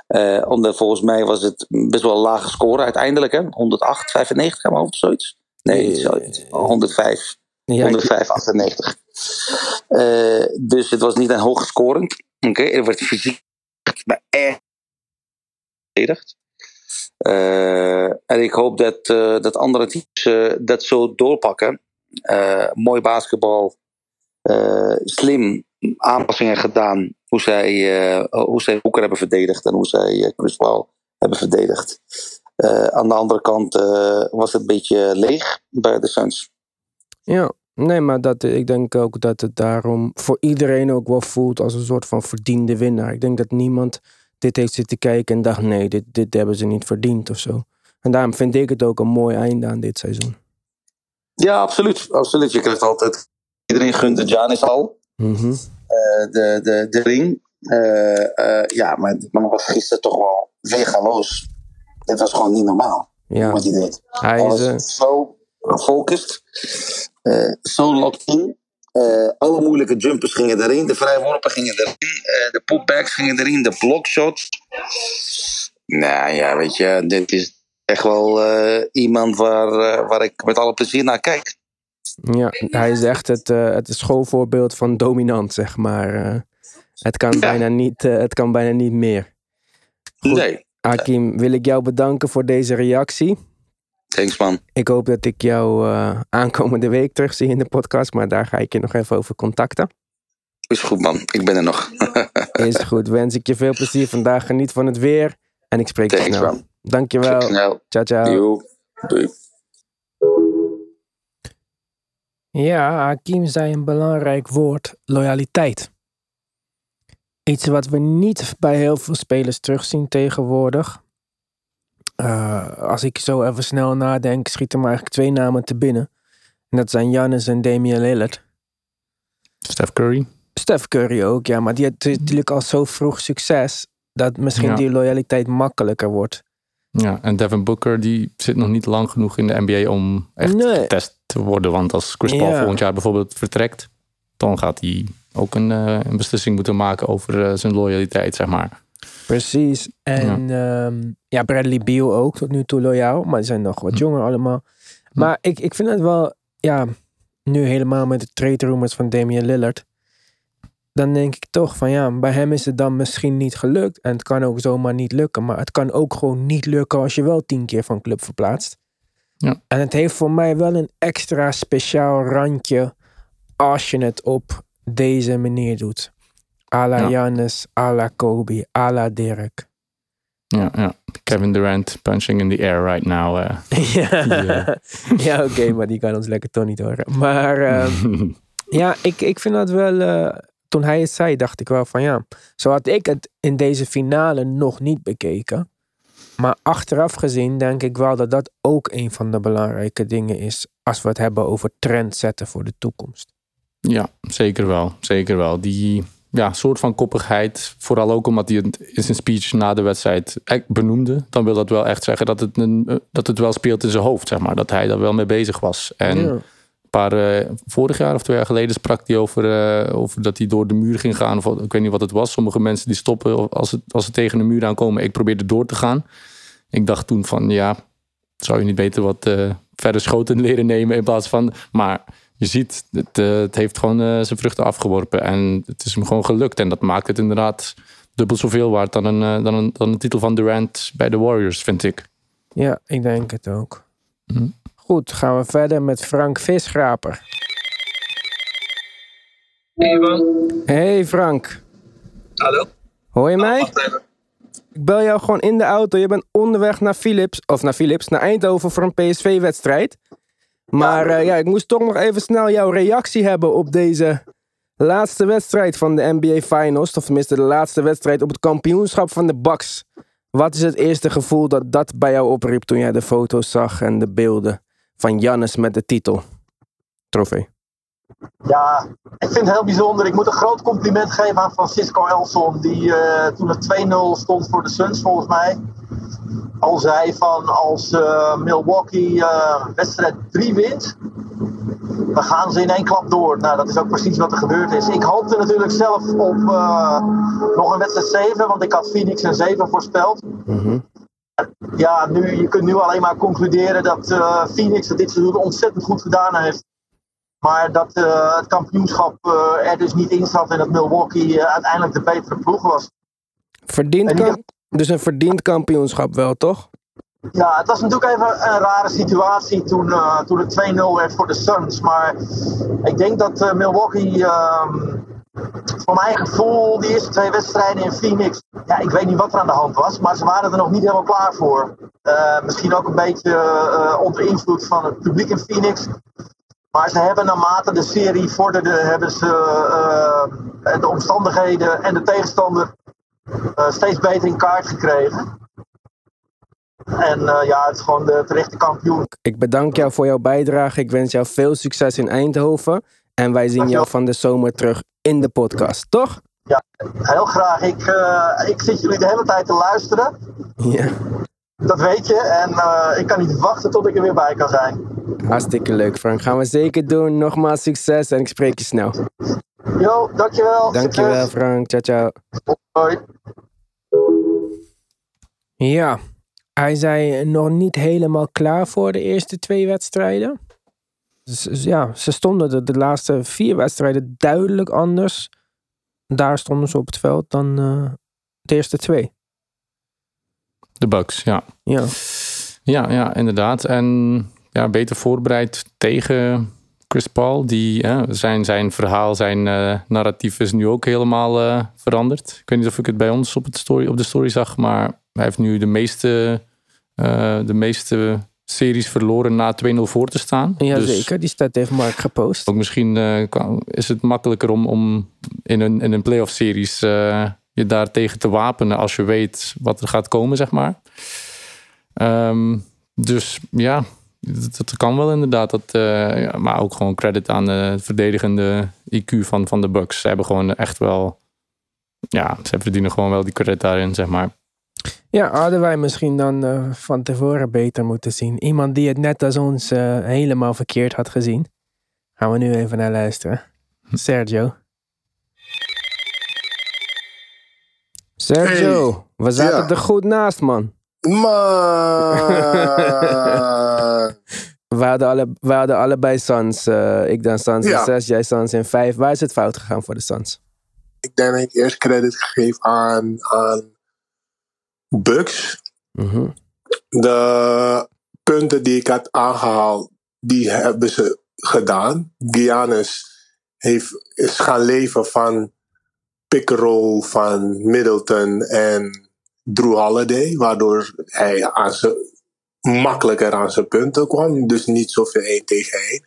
Eh, omdat volgens mij was het best wel een lage score uiteindelijk, hè? 108, 95 aan mijn hoofd of zoiets. Nee, Nee. zoiets. 105, Ja, ik- 105, 98. Eh, dus het was niet een hoog scorend. Oké, er werd fysiek maar echt verdedigd. Eh, en ik hoop dat, eh, dat andere teams eh, dat zo doorpakken. Mooi basketbal. slim aanpassingen gedaan. Hoe zij, hoe zij Boeker hebben verdedigd en hoe zij Chris hebben verdedigd. Aan de andere kant was het een beetje leeg bij de Suns. Ja, nee, maar dat, ik denk ook dat het daarom voor iedereen ook wel voelt als een soort van verdiende winnaar. Ik denk dat niemand dit heeft zitten kijken en dacht, nee, dit, dit hebben ze niet verdiend of zo. En daarom vind ik het ook een mooi einde aan dit seizoen. Ja, absoluut. absoluut. Je krijgt altijd. Iedereen gunt de Giannis al. Mhm. eh, de, de, de ring. Eh, eh, ja, maar die man was gisteren toch wel weergaloos. Dit was gewoon niet normaal Ja, wat hij deed. hij is... was zo gefocust. zo locked in. Eh, alle moeilijke jumpers gingen erin. De vrijworpen gingen erin. eh, de putbacks gingen erin. De blockshots. Nou ja, weet je. Dit is echt wel eh, iemand waar, waar ik met alle plezier naar kijk. ja, hij is echt het, het schoolvoorbeeld van dominant, zeg maar. het, kan Ja. bijna niet, het kan bijna niet meer. Goed. Nee, Hakim, wil ik jou bedanken voor deze reactie. Thanks man. Ik hoop dat ik jou eh, aankomende week terugzie in de podcast, maar daar ga ik je nog even over contacten. Is goed man, ik ben er nog. [LAUGHS] Is goed, wens ik je veel plezier vandaag. Geniet van het weer en ik spreek je Thanks snel. man. Dankjewel. Snel. Ciao, ciao. Yo. Doei. Ja, Hakim zei een belangrijk woord: loyaliteit. Iets wat we niet bij heel veel spelers terugzien tegenwoordig. Eh, als ik zo even snel nadenk, schieten me eigenlijk twee namen te binnen. En dat zijn Giannis en Damian Lillard. Steph Curry. Steph Curry ook, ja, maar die had natuurlijk al zo vroeg succes dat misschien Ja. die loyaliteit makkelijker wordt. Ja, en Devin Booker die zit nog niet lang genoeg in de NBA om echt Nee. getest te worden. Want als Chris Paul Ja. volgend jaar bijvoorbeeld vertrekt, dan gaat hij ook een, eh, een beslissing moeten maken over eh, zijn loyaliteit, zeg maar. Precies. En ja. ja, Bradley Beal ook tot nu toe loyaal, maar die zijn nog wat Hm. jonger allemaal. Maar ik, ik vind het wel, ja, nu helemaal met de trade rumors van Damian Lillard. Dan denk ik toch van ja, bij hem is het dan misschien niet gelukt. En het kan ook zomaar niet lukken. Maar het kan ook gewoon niet lukken als je wel tien keer van club verplaatst. Ja. En het heeft voor mij wel een extra speciaal randje als je het op deze manier doet. A la Ja. Giannis, a la Kobe, a la Dirk. Ja, ja. Kevin Durant punching in the air right now. eh. [LAUGHS] ja, Ja. oké, maar die kan ons lekker toch niet horen. Maar ehm, [LAUGHS] ja, ik, ik vind dat wel. eh, toen hij het zei, dacht ik wel van ja. Zo had ik het in deze finale nog niet bekeken. Maar achteraf gezien denk ik wel dat dat ook een van de belangrijke dingen is als we het hebben over trend zetten voor de toekomst. Ja, zeker wel. Zeker wel. Die ja, soort van koppigheid, vooral ook omdat hij het in zijn speech na de wedstrijd benoemde, dan wil dat wel echt zeggen dat het, een, dat het wel speelt in zijn hoofd, zeg maar. Dat hij daar wel mee bezig was. En een paar, uh, vorig jaar of twee jaar geleden sprak hij over, uh, over dat hij door de muur ging gaan. Of, ik weet niet wat het was. Sommige mensen die stoppen als, het, als ze tegen de muur aankomen. Ik probeerde door te gaan. Ik dacht toen van, ja, zou je niet beter wat uh, verder schoten [LAUGHS] leren nemen in plaats van... Maar je ziet, het, het heeft gewoon uh, zijn vruchten afgeworpen. En het is hem gewoon gelukt. En dat maakt het inderdaad dubbel zoveel waard dan een, dan een, dan een titel van Durant bij de Warriors, vind ik. Ja, ik denk het ook. Hm. Goed, gaan we verder met Frank Visgraper. Hey man. Hey Frank. Hallo. Hoor je mij? Ik bel jou gewoon in de auto. Je bent onderweg naar Philips, of naar Philips, naar Eindhoven voor een PSV-wedstrijd. Maar ja, uh, ja, ik moest toch nog even snel jouw reactie hebben op deze laatste wedstrijd van de NBA Finals. Of tenminste de laatste wedstrijd op het kampioenschap van de Bucks. Wat is het eerste gevoel dat dat bij jou opriep toen jij de foto's zag en de beelden van Jannes met de titel? Trofee. Ja, ik vind het heel bijzonder. Ik moet een groot compliment geven aan Francisco Elson. Die uh, toen het 2-0 stond voor de Suns volgens mij. Al zei van als uh, Milwaukee uh, wedstrijd 3 wint. Dan gaan ze in één klap door. Nou, dat is ook precies wat er gebeurd is. Ik hoopte natuurlijk zelf op nog een wedstrijd 7. Want ik had Phoenix een 7 voorspeld. Mm -hmm. Ja, nu, je kunt nu alleen maar concluderen dat Phoenix het dit seizoen ontzettend goed gedaan heeft. Maar dat het kampioenschap er dus niet in zat en dat Milwaukee uiteindelijk de betere ploeg was. Verdiend kamp dus een verdiend kampioenschap wel, toch? Ja, het was natuurlijk even een rare situatie toen, toen het 2-0 werd voor de Suns. Maar ik denk dat Milwaukee, ehm, voor mijn gevoel, die eerste twee wedstrijden in Phoenix, ja, ik weet niet wat er aan de hand was, maar ze waren er nog niet helemaal klaar voor. misschien ook een beetje onder invloed van het publiek in Phoenix. Maar ze hebben naarmate de serie vorderde, hebben ze uh, de omstandigheden en de tegenstander uh, steeds beter in kaart gekregen. En uh, ja, het is gewoon de terechte kampioen. Ik bedank jou voor jouw bijdrage. Ik wens jou veel succes in Eindhoven. En wij zien jou van de zomer terug in de podcast, toch? Ja, heel graag. Ik, ik zit jullie de hele tijd te luisteren. Ja. Dat weet je. En ik kan niet wachten tot ik er weer bij kan zijn. Hartstikke leuk, Frank. Gaan we zeker doen. Nogmaals succes en ik spreek je snel. Jo, dankjewel. Dankjewel. Frank. Ciao, ciao. Hoi. Ja, hij zei nog niet helemaal klaar voor de eerste twee wedstrijden. Dus, ja, ze stonden de, de laatste vier wedstrijden duidelijk anders. Daar stonden ze op het veld dan uh, de eerste twee. De Bucks, ja. Ja. Ja, ja, inderdaad. En ja, beter voorbereid tegen Chris Paul. Die, hè, zijn, zijn verhaal, zijn uh, narratief is nu ook helemaal uh, veranderd. Ik weet niet of ik het bij ons op, het story, op de story zag, maar hij heeft nu de meeste, uh, de meeste series verloren na 2-0 voor te staan. Jazeker, dus, zeker. die staat heeft Mark gepost. Ook misschien is het makkelijker om, om in een, in een playoff series je daar tegen te wapenen als je weet wat er gaat komen, zeg maar. Um, dus ja, dat, kan wel inderdaad. Dat, uh, ja, maar ook gewoon credit aan de verdedigende IQ van, van de Bucks. Ze hebben gewoon echt wel... Ja, ze verdienen gewoon wel die credit daarin, zeg maar. Ja, hadden wij misschien dan uh, van tevoren beter moeten zien. Iemand die het net als ons uh, helemaal verkeerd had gezien. Gaan we nu even naar luisteren. Sergio. Sergio, hey. we zaten ja. er goed naast, man. Man. [LAUGHS] we, hadden alle, we hadden allebei Suns. Uh, ik dan Suns ja. in 6, jij Suns in 5. Waar is het fout gegaan voor de Suns? Ik denk dat ik eerst credit geef aan, aan Bucks. Mm -hmm. De punten die ik had aangehaald, die hebben ze gedaan. Giannis heeft, is gaan leven van pick-roll van Middleton en Drew Holiday, waardoor hij aan zijn, makkelijker aan zijn punten kwam. Dus niet zoveel één tegen één.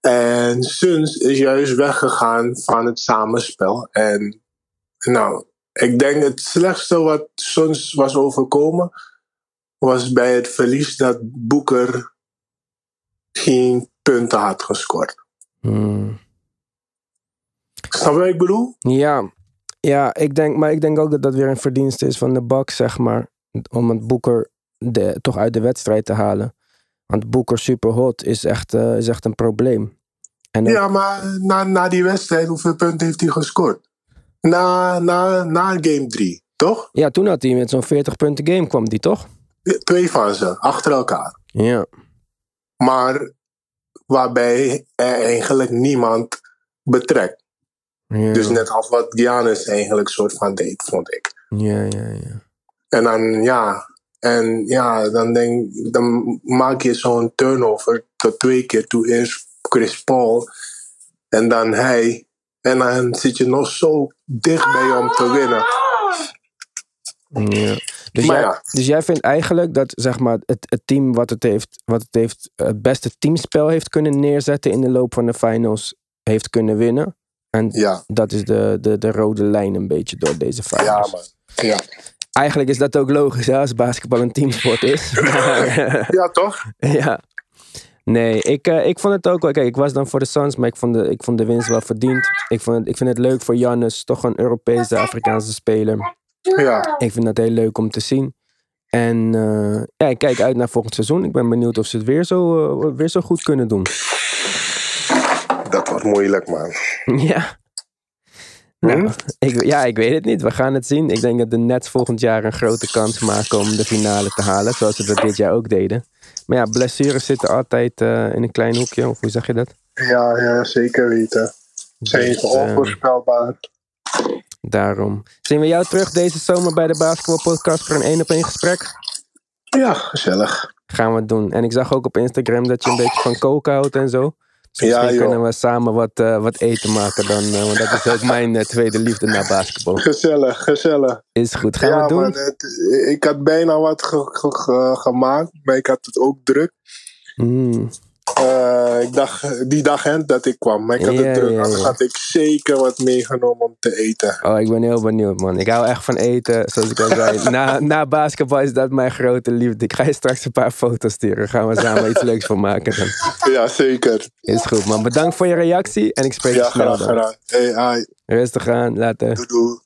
En Suns is juist weggegaan van het samenspel. En nou, ik denk het slechtste wat Suns was overkomen, was bij het verlies dat Boeker geen punten had gescoord. Hmm. Snap je wat ik bedoel? Ja, ja ik denk, maar ik denk ook dat dat weer een verdienste is van de Bucks, zeg maar. Om het Boeker de, toch uit de wedstrijd te halen. Want Boeker super hot is echt, eh, is echt een probleem. En ook- Ja, maar na, na die wedstrijd, hoeveel punten heeft hij gescoord? Na, na, na game 3, toch? ja, toen had hij met zo'n 40 punten game, kwam die toch? Twee van ze, achter elkaar. Ja. Maar waarbij er eigenlijk niemand betrekt. Ja, Dus net als wat Giannis eigenlijk soort van deed, vond ik. ja, ja. ja. En dan, ja, en ja, dan, denk, dan maak je zo'n turnover tot twee keer. Toen eerst Chris Paul en dan hij. En dan zit je nog zo dichtbij om te winnen. Ja. Dus, Maar jij, ja. dus jij vindt eigenlijk dat zeg maar, het, het team wat het, heeft, wat het heeft, het beste teamspel heeft kunnen neerzetten in de loop van de finals, heeft kunnen winnen. En Ja, dat is de, de, de rode lijn een beetje door deze finals. ja man. Ja, Eigenlijk is dat ook logisch hè, als basketbal een teamsport is. Maar, [LAUGHS] ja toch? [LAUGHS] ja. Nee, ik, eh, ik vond het ook wel. Kijk, ik was dan voor de Suns, maar ik vond de, ik vond de winst wel verdiend. Ik, vond het, ik vind het leuk voor Jannes, toch een Europese Afrikaanse speler. Ja, Ik vind dat heel leuk om te zien. En eh, ja, ik kijk uit naar volgend seizoen. Ik ben benieuwd of ze het weer zo, eh, weer zo goed kunnen doen. dat wordt moeilijk man. [LAUGHS] ja. Nou, ik, ja, ik weet het niet. We gaan het zien. Ik denk dat de Nets volgend jaar een grote kans maken om de finale te halen. Zoals ze dat dit jaar ook deden. Maar ja, blessures zitten altijd eh, in een klein hoekje. Of hoe zeg je dat? Ja, ja zeker weten. Zijn Dus, eh, onvoorspelbaar. Daarom. Zien we jou terug deze zomer bij de Basketball Podcast voor een één op één gesprek? Ja, gezellig. Gaan we het doen. En ik zag ook op Instagram dat je een beetje van koken houdt en zo. Dus Ja, misschien joh. kunnen we samen wat, eh, wat eten maken dan. eh, want dat is ook mijn eh, tweede liefde naar basketbal. Gezellig, gezellig. Is goed. Gaan ja, doen? man, het- ik had bijna wat ge- ge- ge- gemaakt, maar ik had het ook druk. Mm. Eh, ik dacht, die dag hè, dat ik kwam, maar ik had Ja, het druk. ja, Anders ja. had ik zeker wat meegenomen om te eten. Oh, ik ben heel benieuwd, man. Ik hou echt van eten. Zoals ik al zei. [LAUGHS] Na, na basketbal is dat mijn grote liefde. Ik ga je straks een paar foto's sturen. Gaan we samen iets leuks van maken dan. [LAUGHS] Ja, zeker. Is goed, man. Bedankt voor je reactie. En ik spreek Ja, je snel graag dan. gedaan. Hey, ai, Rustig aan. Later. doei, doei.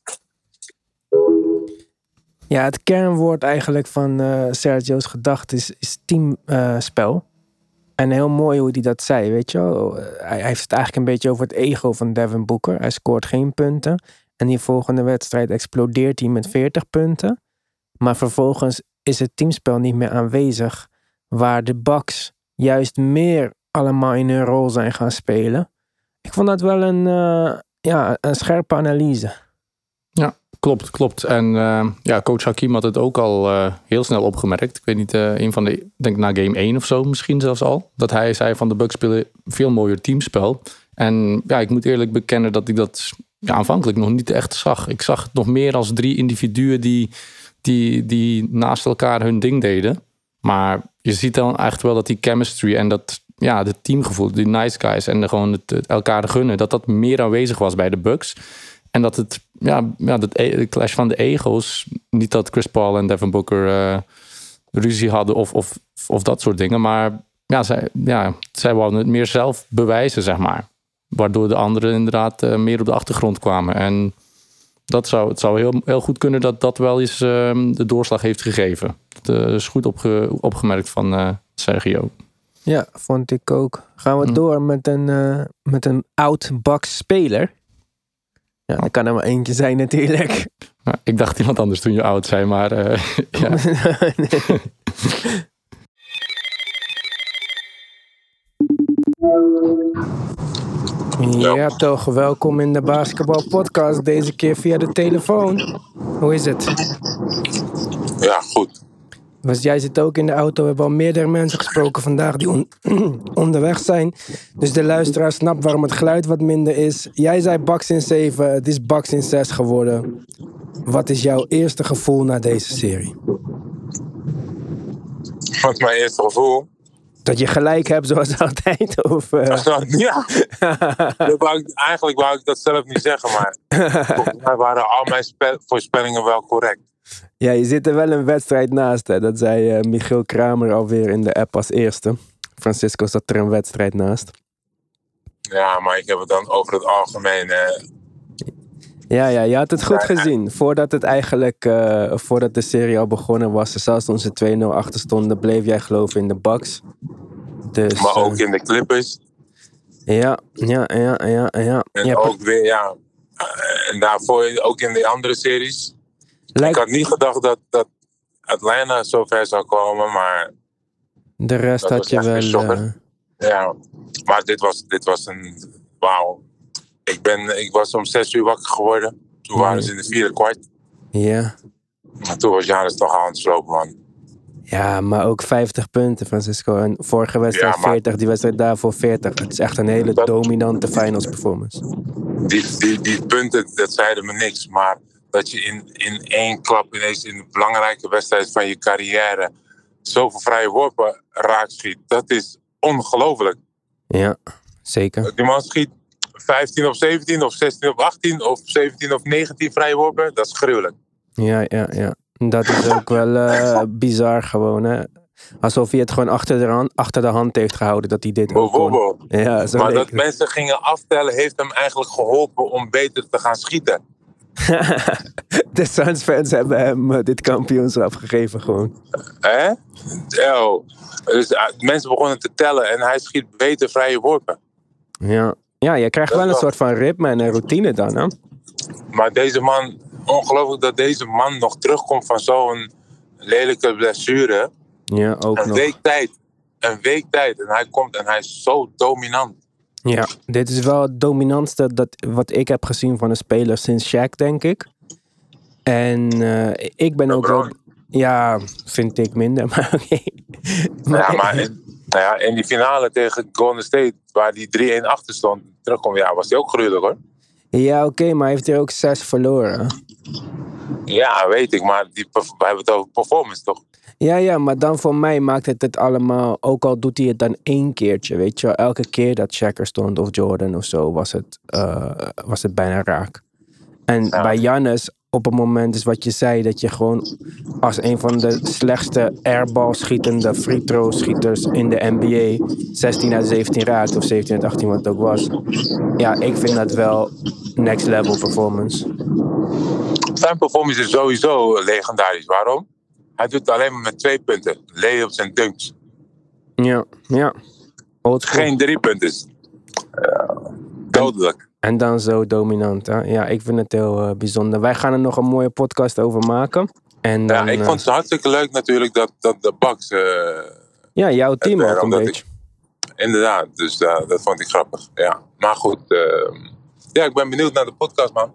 Ja, het kernwoord eigenlijk van eh, Sergio's gedachte is, is teamspel. En heel mooi hoe hij dat zei, weet je wel. Eh, Hij, heeft het eigenlijk een beetje over het ego van Devin Booker. Hij scoort geen punten. En die volgende wedstrijd explodeert hij met 40 punten. Maar vervolgens is het teamspel niet meer aanwezig. Waar de Bucks juist meer allemaal in hun rol zijn gaan spelen. Ik vond dat wel een, eh, ja, een scherpe analyse. Klopt, klopt. En eh, ja, coach Hakim had het ook al eh, heel snel opgemerkt. Ik weet niet, eh, een van de, denk na game 1 of zo misschien zelfs al. Dat hij zei van de Bucks spelen veel mooier teamspel. En ja, ik moet eerlijk bekennen dat ik dat ja, aanvankelijk nog niet echt zag. Ik zag het nog meer als drie individuen die, die, die naast elkaar hun ding deden. Maar je ziet dan echt wel dat die chemistry en dat ja, het teamgevoel, die nice guys en de, gewoon het elkaar gunnen, dat dat meer aanwezig was bij de Bucks. En dat het, ja, ja dat e- de clash van de ego's, niet dat Chris Paul en Devin Booker eh, ruzie hadden of, of, of dat soort dingen, maar ja, zij, ja, zij wilden het meer zelf bewijzen, zeg maar. Waardoor de anderen inderdaad eh, meer op de achtergrond kwamen. En dat zou, het zou heel, heel goed kunnen dat dat wel eens ehm, de doorslag heeft gegeven. Dat eh, is goed opge, opgemerkt van Sergio. Ja, vond ik ook. Gaan we Hm. door met een, met een oud Bucks speler. Ja, dat kan er maar eentje zijn natuurlijk. [LAUGHS] Nou, ik dacht iemand anders toen je oud zei, maar eh, [LAUGHS] ja. Nee. Ja, toch. Welkom in de Basketbal Podcast. Deze keer via de telefoon. Hoe is het? Ja, goed. Jij zit ook in de auto. We hebben al meerdere mensen gesproken vandaag die on- [CLEARS THROAT] onderweg zijn. Dus de luisteraar snapt waarom het geluid wat minder is. Jij zei Bucks in 7, het is Bucks in 6 geworden. Wat is jouw eerste gevoel na deze serie? Wat is mijn eerste gevoel? Dat je gelijk hebt zoals [LAUGHS] altijd? Of, eh, ja, [LAUGHS] dat wou ik, eigenlijk wou ik dat zelf niet zeggen, maar [LAUGHS] volgens mij waren al mijn spe- voorspellingen wel correct. Ja, je zit er wel een wedstrijd naast. Hè. Dat zei eh, Michiel Kramer alweer in de app als eerste. Francisco zat er een wedstrijd naast. Ja, maar ik heb het dan over het algemeen. eh, Ja, ja, je had het goed Ja, ja. gezien. Voordat het eigenlijk, eh, voordat de serie al begonnen was, zelfs toen ze 2-0 achter stonden, bleef jij geloven in de Bucks. Dus, maar eh, ook in de Clippers. ja, ja, ja, ja, ja. En hebt- ook weer, ja. eh, En daarvoor ook in de andere series. Lijkt Ik had niet gedacht dat, dat Atlanta zo ver zou komen, maar de rest had je wel. eh, ja. Maar dit was, dit was een. Wauw. Ik, ben, ik was om zes uur wakker geworden. Toen waren ze in de vierde kwart. ja. Maar toen was Janus toch aan het slopen, man. ja, maar ook 50 punten, Francisco. En vorige wedstrijd Ja, maar- 40, die wedstrijd daarvoor 40. Het is echt een hele Dat- dominante finals performance. Die, die, die punten, dat zeiden me niks. Maar dat je in, in één klap ineens in een belangrijke wedstrijd van je carrière zoveel vrije worpen raakschiet, dat is ongelooflijk. Ja, zeker. Die man schiet 15 of 17 of 16 of 18 of 17 of 19 vrije worpen, dat is gruwelijk. Ja, ja, ja. Dat is ook wel eh, bizar gewoon, hè. Alsof hij het gewoon achter de, hand, achter de hand heeft gehouden dat hij dit ook. Ja, zo Maar dat mensen gingen aftellen, heeft hem eigenlijk geholpen om beter te gaan schieten. [LAUGHS] de Suns fans hebben hem eh, dit kampioenschap gegeven gewoon. Hè? Yo. Dus eh, mensen begonnen te tellen en hij schiet beter vrije worpen. Ja, ja je krijgt wel een soort van ritme en een routine dan, hè? Maar deze man, ongelooflijk dat deze man nog terugkomt van zo'n lelijke blessure. Ja, ook Een nog. week tijd. Een week tijd. En hij komt en hij is zo dominant. Ja, dit is wel het dominantste dat, wat ik heb gezien van een speler sinds Shaq, denk ik. En eh, ik ben ook wel... Ja, vind ik minder, [LAUGHS] maar oké. Ja, maar [LAUGHS] in, nou ja, in die finale tegen Golden State, waar die 3-1 achter stond, terugkomt, ja, was hij ook gruwelijk hoor. Ja, oké, maar hij heeft er ook zes verloren. Ja, weet ik, maar die, we hebben het over performance toch? Ja, ja, maar dan voor mij maakt het het allemaal, ook al doet hij het dan één keertje, weet je wel. Elke keer dat Shaq er stond of Jordan of zo, was het, eh, was het bijna raak. En Ja. bij Jannes, op het moment is wat je zei, dat je gewoon als een van de slechtste airball schietende free throw schieters in de NBA 16 uit 17 raakt, of 17 uit 18 wat het ook was. Ja, ik vind dat wel next level performance. Zijn performance is sowieso legendarisch. Waarom? Hij doet het alleen maar met twee punten. Layups en dunks. Ja, ja. Geen drie punten. Ja, dodelijk. En dan zo dominant. Hè? Ja, ik vind het heel eh, bijzonder. Wij gaan er nog een mooie podcast over maken. En dan, Ja, ik eh, vond het hartstikke leuk natuurlijk dat, dat de Bucks... eh, ja, jouw team het, ook een beetje. inderdaad, dus dat vond ik grappig. Ja. Maar goed, eh, ja, ik ben benieuwd naar de podcast, man.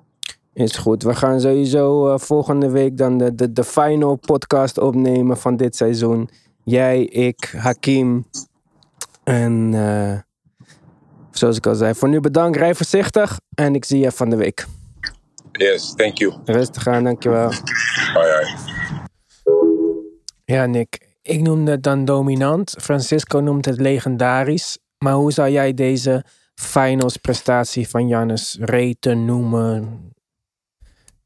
Is goed. We gaan sowieso volgende week dan de, de, de final podcast opnemen van dit seizoen. Jij, ik, Hakim. En zoals ik al zei, voor nu bedankt. Rij voorzichtig. En ik zie je van de week. Yes, thank you. Rustig aan, dankjewel. Hoi, hoi. Ja, Nick. Ik noemde het dan dominant. Francisco noemt het legendarisch. Maar hoe zou jij deze finals prestatie van Jannes reten noemen?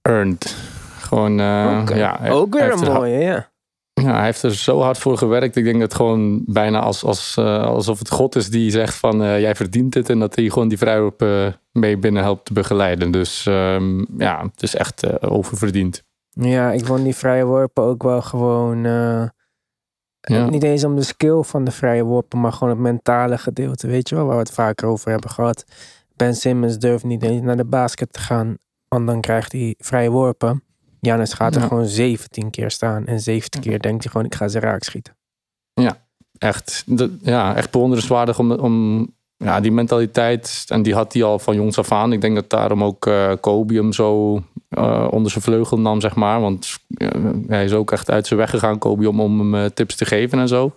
Earned. Gewoon, eh, Oké. ja. Ook weer een mooie, ja. Ja, hij heeft er zo hard voor gewerkt. Ik denk dat gewoon bijna als, als, eh, alsof het God is die zegt van eh, jij verdient het. En dat hij gewoon die vrijworp eh, mee binnen helpt te begeleiden. Dus ehm, ja, het is echt eh, oververdiend. Ja, ik vond die vrije worpen ook wel gewoon... Ja. Niet eens om de skill van de vrije worpen, maar gewoon het mentale gedeelte. Weet je wel, waar we het vaker over hebben gehad. Ben Simmons durft niet eens naar de basket te gaan, want dan krijgt hij vrije worpen. Jannes gaat er Ja. gewoon 17 keer staan. En 17 keer denkt hij gewoon, ik ga ze raak schieten. Echt, dat- ja, echt bewonderenswaardig om, om ja, die mentaliteit. En die had hij al van jongs af aan. Ik denk dat daarom ook eh Kobe hem zo eh, onder zijn vleugel nam, zeg maar. Want hij is ook echt uit zijn weg gegaan, Kobe, om, om hem eh, tips te geven en zo.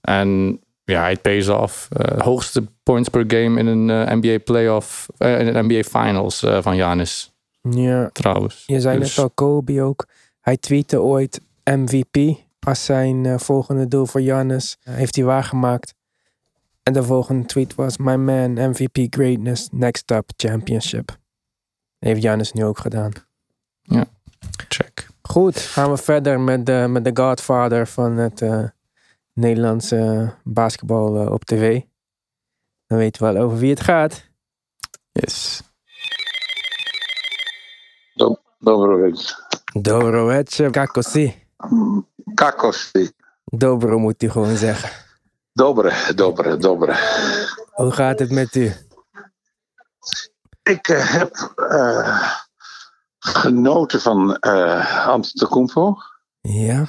En ja, hij pays af. Hoogste points per game in een NBA playoff, in een NBA finals van Janis, Ja, trouwens. je zei Dus- net al Kobe ook. Hij tweette ooit MVP als zijn eh, volgende doel voor Jannes. heeft hij waargemaakt. En de volgende tweet was: My man, MVP greatness, next up championship. Heeft Jannes nu ook gedaan. Check. Goed. Gaan we verder met de, met de godfather van het eh, Nederlandse basketbal eh, op tv. Dan weten we wel over wie het gaat. Yes. Dobro večer. Dobro večer, kako si? Kako si? Dobro moet u gewoon zeggen. Dobre, dobre, dobre. Hoe gaat het met u? Ik eh, heb eh, genoten van eh Antetokounmpo. Ja?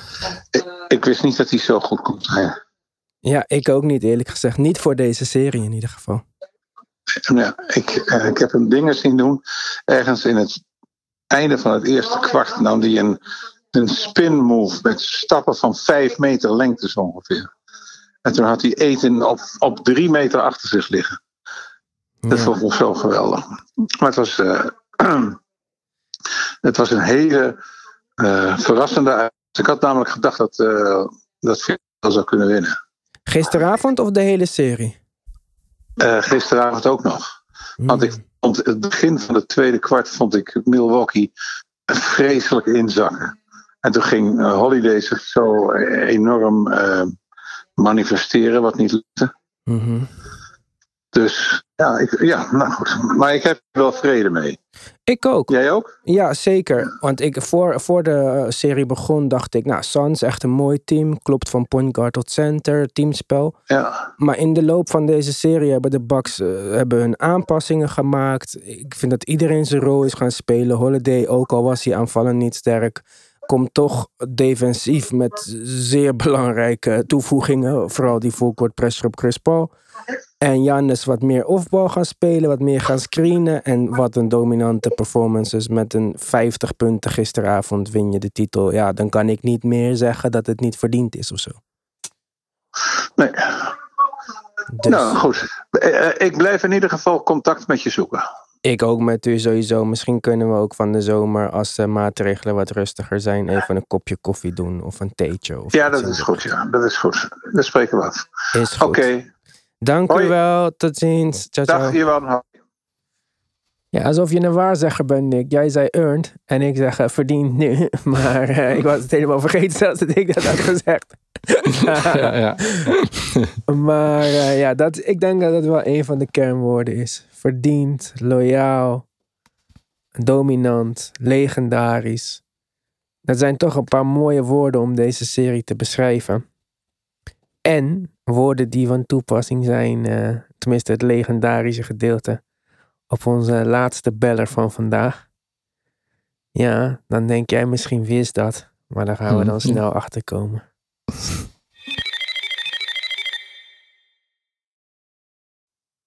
Ik, ik wist niet dat hij zo goed kon zijn. Ja, ik ook niet eerlijk gezegd. Niet voor deze serie in ieder geval. Ja, ik, eh, ik heb hem dingen zien doen. Ergens in het einde van het eerste kwart nam hij een, een spin move met stappen van vijf meter lengte zo ongeveer. En toen had hij eten op, op drie meter achter zich liggen. Dat Ja. vond ik zo geweldig. Maar het was, eh, [CLEARS THROAT] het was een hele eh, verrassende uit. Ik had namelijk gedacht dat, eh dat Phil zou kunnen winnen. Gisteravond of de hele serie? Gisteravond ook nog. Want ik Hmm. Vond het begin van het tweede kwart vond ik Milwaukee vreselijk inzakken. En toen ging eh, Holiday zich zo enorm eh, manifesteren, wat niet lukte. Mhm. Dus ja, ik, ja, nou goed. Maar ik heb er wel vrede mee. Ik ook. Jij ook? Ja, zeker. Want ik, voor, voor de serie begon dacht ik, nou, Suns echt een mooi team. Klopt van point guard tot center, teamspel. Ja. Maar in de loop van deze serie hebben de Bucks eh, hebben hun aanpassingen gemaakt. Ik vind dat iedereen zijn rol is gaan spelen. Holiday, ook al was hij aanvallend niet sterk, komt toch defensief met zeer belangrijke toevoegingen. Vooral die full-court pressure op Chris Paul. En Jannes wat meer offbal gaan spelen, wat meer gaan screenen. En wat een dominante performance is met een 50 punten gisteravond win je de titel. Ja, dan kan ik niet meer zeggen dat het niet verdiend is of zo. Nee. Dus Nou goed. Eh, eh, ik blijf in ieder geval contact met je zoeken. Ik ook met u sowieso. Misschien kunnen we ook van de zomer, als de maatregelen wat rustiger zijn, even een kopje koffie doen of een theetje. Of Ja, dat is goed. Ja. Dat is goed. Spreken we af. Is goed. Oké. Dank Hoi. u wel. Tot ziens. Ciao, ciao. Dag Iwan. Ja, alsof je een waarzegger bent, Nick. Jij zei earned en ik zeg eh, verdiend nu. [LAUGHS] Maar eh, ik was het helemaal vergeten zelfs dat ik dat had gezegd. [LAUGHS] Ja, ja. [LAUGHS] Maar eh, ja, dat, ik denk dat dat wel een van de kernwoorden is. Verdiend, loyaal, dominant, legendarisch. Dat zijn toch een paar mooie woorden om deze serie te beschrijven. En woorden die van toepassing zijn, tenminste het legendarische gedeelte, op onze laatste beller van vandaag. Ja, dan denk jij misschien wie is dat, maar daar gaan we dan Mhm. snel achter komen.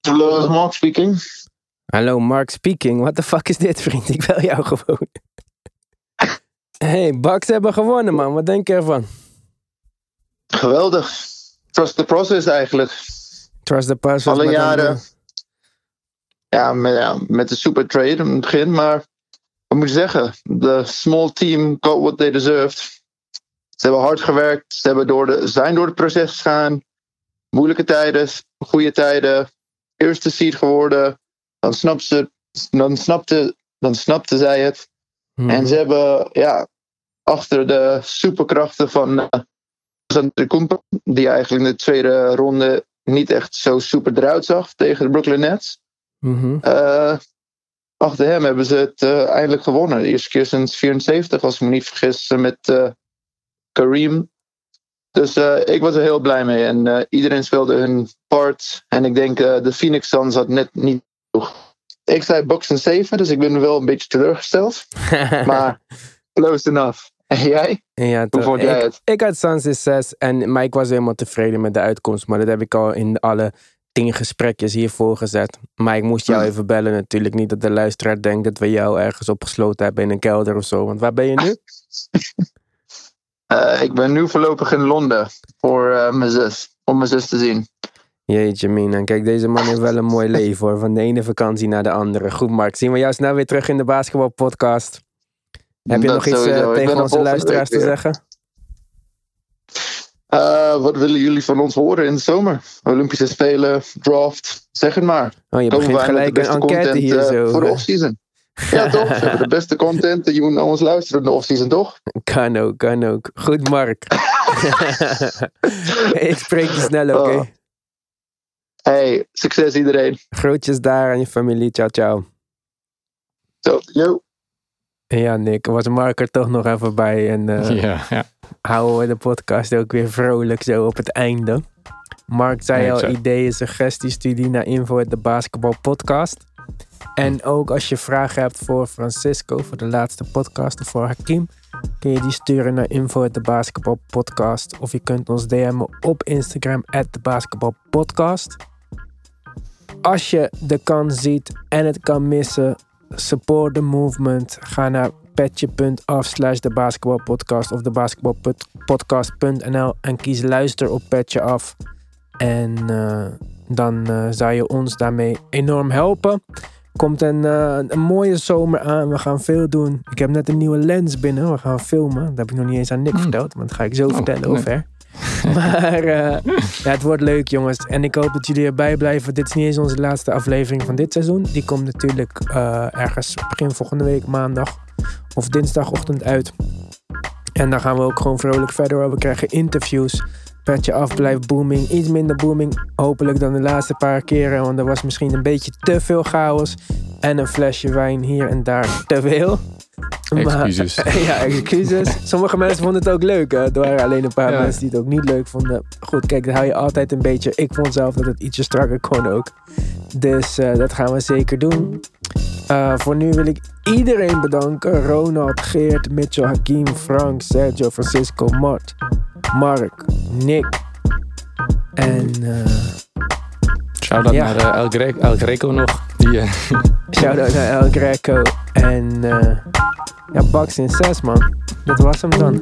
Hello, is Mark speaking. Hallo, Mark speaking. What the fuck is dit, vriend? Ik bel jou gewoon. hey, Bucks hebben gewonnen, man. Wat denk je ervan? Geweldig. Trust the process eigenlijk. Trust the process. Alle dan, jaren. eh, Ja, met, ja, met de super trade in het begin, maar wat moet je zeggen? De small team got what they deserved. Ze hebben hard gewerkt, ze hebben door de, zijn door het proces gegaan. Moeilijke tijden, goede tijden. Eerste seed geworden. Dan snapte, ze, dan snapte, dan snapte zij het. mhm. En ze hebben, ja, achter de superkrachten van uh, Antetokounmpo, die eigenlijk in de tweede ronde niet echt zo super eruit zag tegen de Brooklyn Nets. Mhm. Eh, achter hem hebben ze het eh, eindelijk gewonnen. De eerste keer sinds 74, als ik me niet vergis, eh, met Kareem. Dus ik was er heel blij mee. En iedereen speelde hun part. En ik denk, de Phoenix Suns had net niet genoeg. Ik zei Bucks en 7, dus ik ben wel een beetje teleurgesteld. [LAUGHS] Maar close enough. En jij? ja, Hoe toch. vond jij ik, het? ik had Suns in 6, en, maar ik was helemaal tevreden met de uitkomst. Maar dat heb ik al in alle tien gesprekjes hiervoor gezet. Maar ik moest jou even bellen natuurlijk. Niet dat de luisteraar denkt dat we jou ergens opgesloten hebben in een kelder of zo. Want waar ben je nu? [LAUGHS] Eh, ik ben nu voorlopig in Londen voor eh, mijn zus. Om mijn zus te zien. Jeetje mina, kijk deze man heeft wel een mooi [LAUGHS] leven hoor. Van de ene vakantie naar de andere. Goed Mark, zien we jou snel weer terug in de basketbalpodcast. Heb je Dat nog iets eh, tegen onze luisteraars te zeggen? Eh, wat willen jullie van ons horen in de zomer? Olympische Spelen, draft, zeg het maar. Oh, je Komen begint wij met de gelijk een beste enquête content, hier eh, zo. voor de offseason. [LAUGHS] Ja, toch? Ze hebben de beste content. Je moet naar ons luisteren in de off-season, toch? Kan ook, kan ook. Goed, Mark. [LAUGHS] [LAUGHS] ik spreek je snel, oké? Oh. Hey, succes iedereen. Groetjes daar aan je familie. Ciao, ciao. Zo, yo. Ja, Nick, was Mark er toch nog even bij. En eh, Ja, ja. Houden we de podcast ook weer vrolijk zo op het einde. Mark zei al, ideeën, suggesties, studie naar info de basketbal podcast. En ook als je vragen hebt voor Francisco, voor de laatste podcast of voor Hakim, kun je die sturen naar info at de basketbal podcast. Of je kunt ons DM'en op Instagram at de basketbal podcast. Als je de kans ziet en het kan missen, support the movement. Ga naar petje.af slash de basketbalpodcast of de basketbalpodcast.nl en kies luister op Petje Af. En eh, dan eh, zou je ons daarmee enorm helpen. Komt een, eh, een mooie zomer aan. We gaan veel doen. Ik heb net een nieuwe lens binnen. We gaan filmen. Dat heb ik nog niet eens aan Nick verteld. Maar dat ga ik zo vertellen nee. [LAUGHS] Maar eh, ja, het wordt leuk, jongens. En ik hoop dat jullie erbij blijven. Dit is niet eens onze laatste aflevering van dit seizoen. Die komt natuurlijk eh, ergens begin volgende week, maandag of dinsdagochtend uit. En dan gaan we ook gewoon vrolijk verder. We krijgen interviews. Petje af, blijft booming. Iets minder booming, hopelijk dan de laatste paar keren. Want er was misschien een beetje te veel chaos. En een flesje wijn hier en daar te veel. Maar- Excuses. [LAUGHS] ja, excuses. [LAUGHS] Sommige mensen vonden het ook leuk. Hè? Er waren alleen een paar Ja. mensen die het ook niet leuk vonden. Goed, kijk, dat hou je altijd een beetje. Ik vond zelf dat het ietsje strakker kon ook. Dus eh, dat gaan we zeker doen. Eh, voor nu wil ik iedereen bedanken. Ronald, Geert, Mitchell, Hakim, Frank, Sergio, Francisco, Mart, Mark, Nick. En eh Shout-out Ja. naar eh, El, Gre- El Greco nog. Die, eh, [LAUGHS] shout-out naar El Greco. En ja, Bax in 6 man. Dat was hem dan.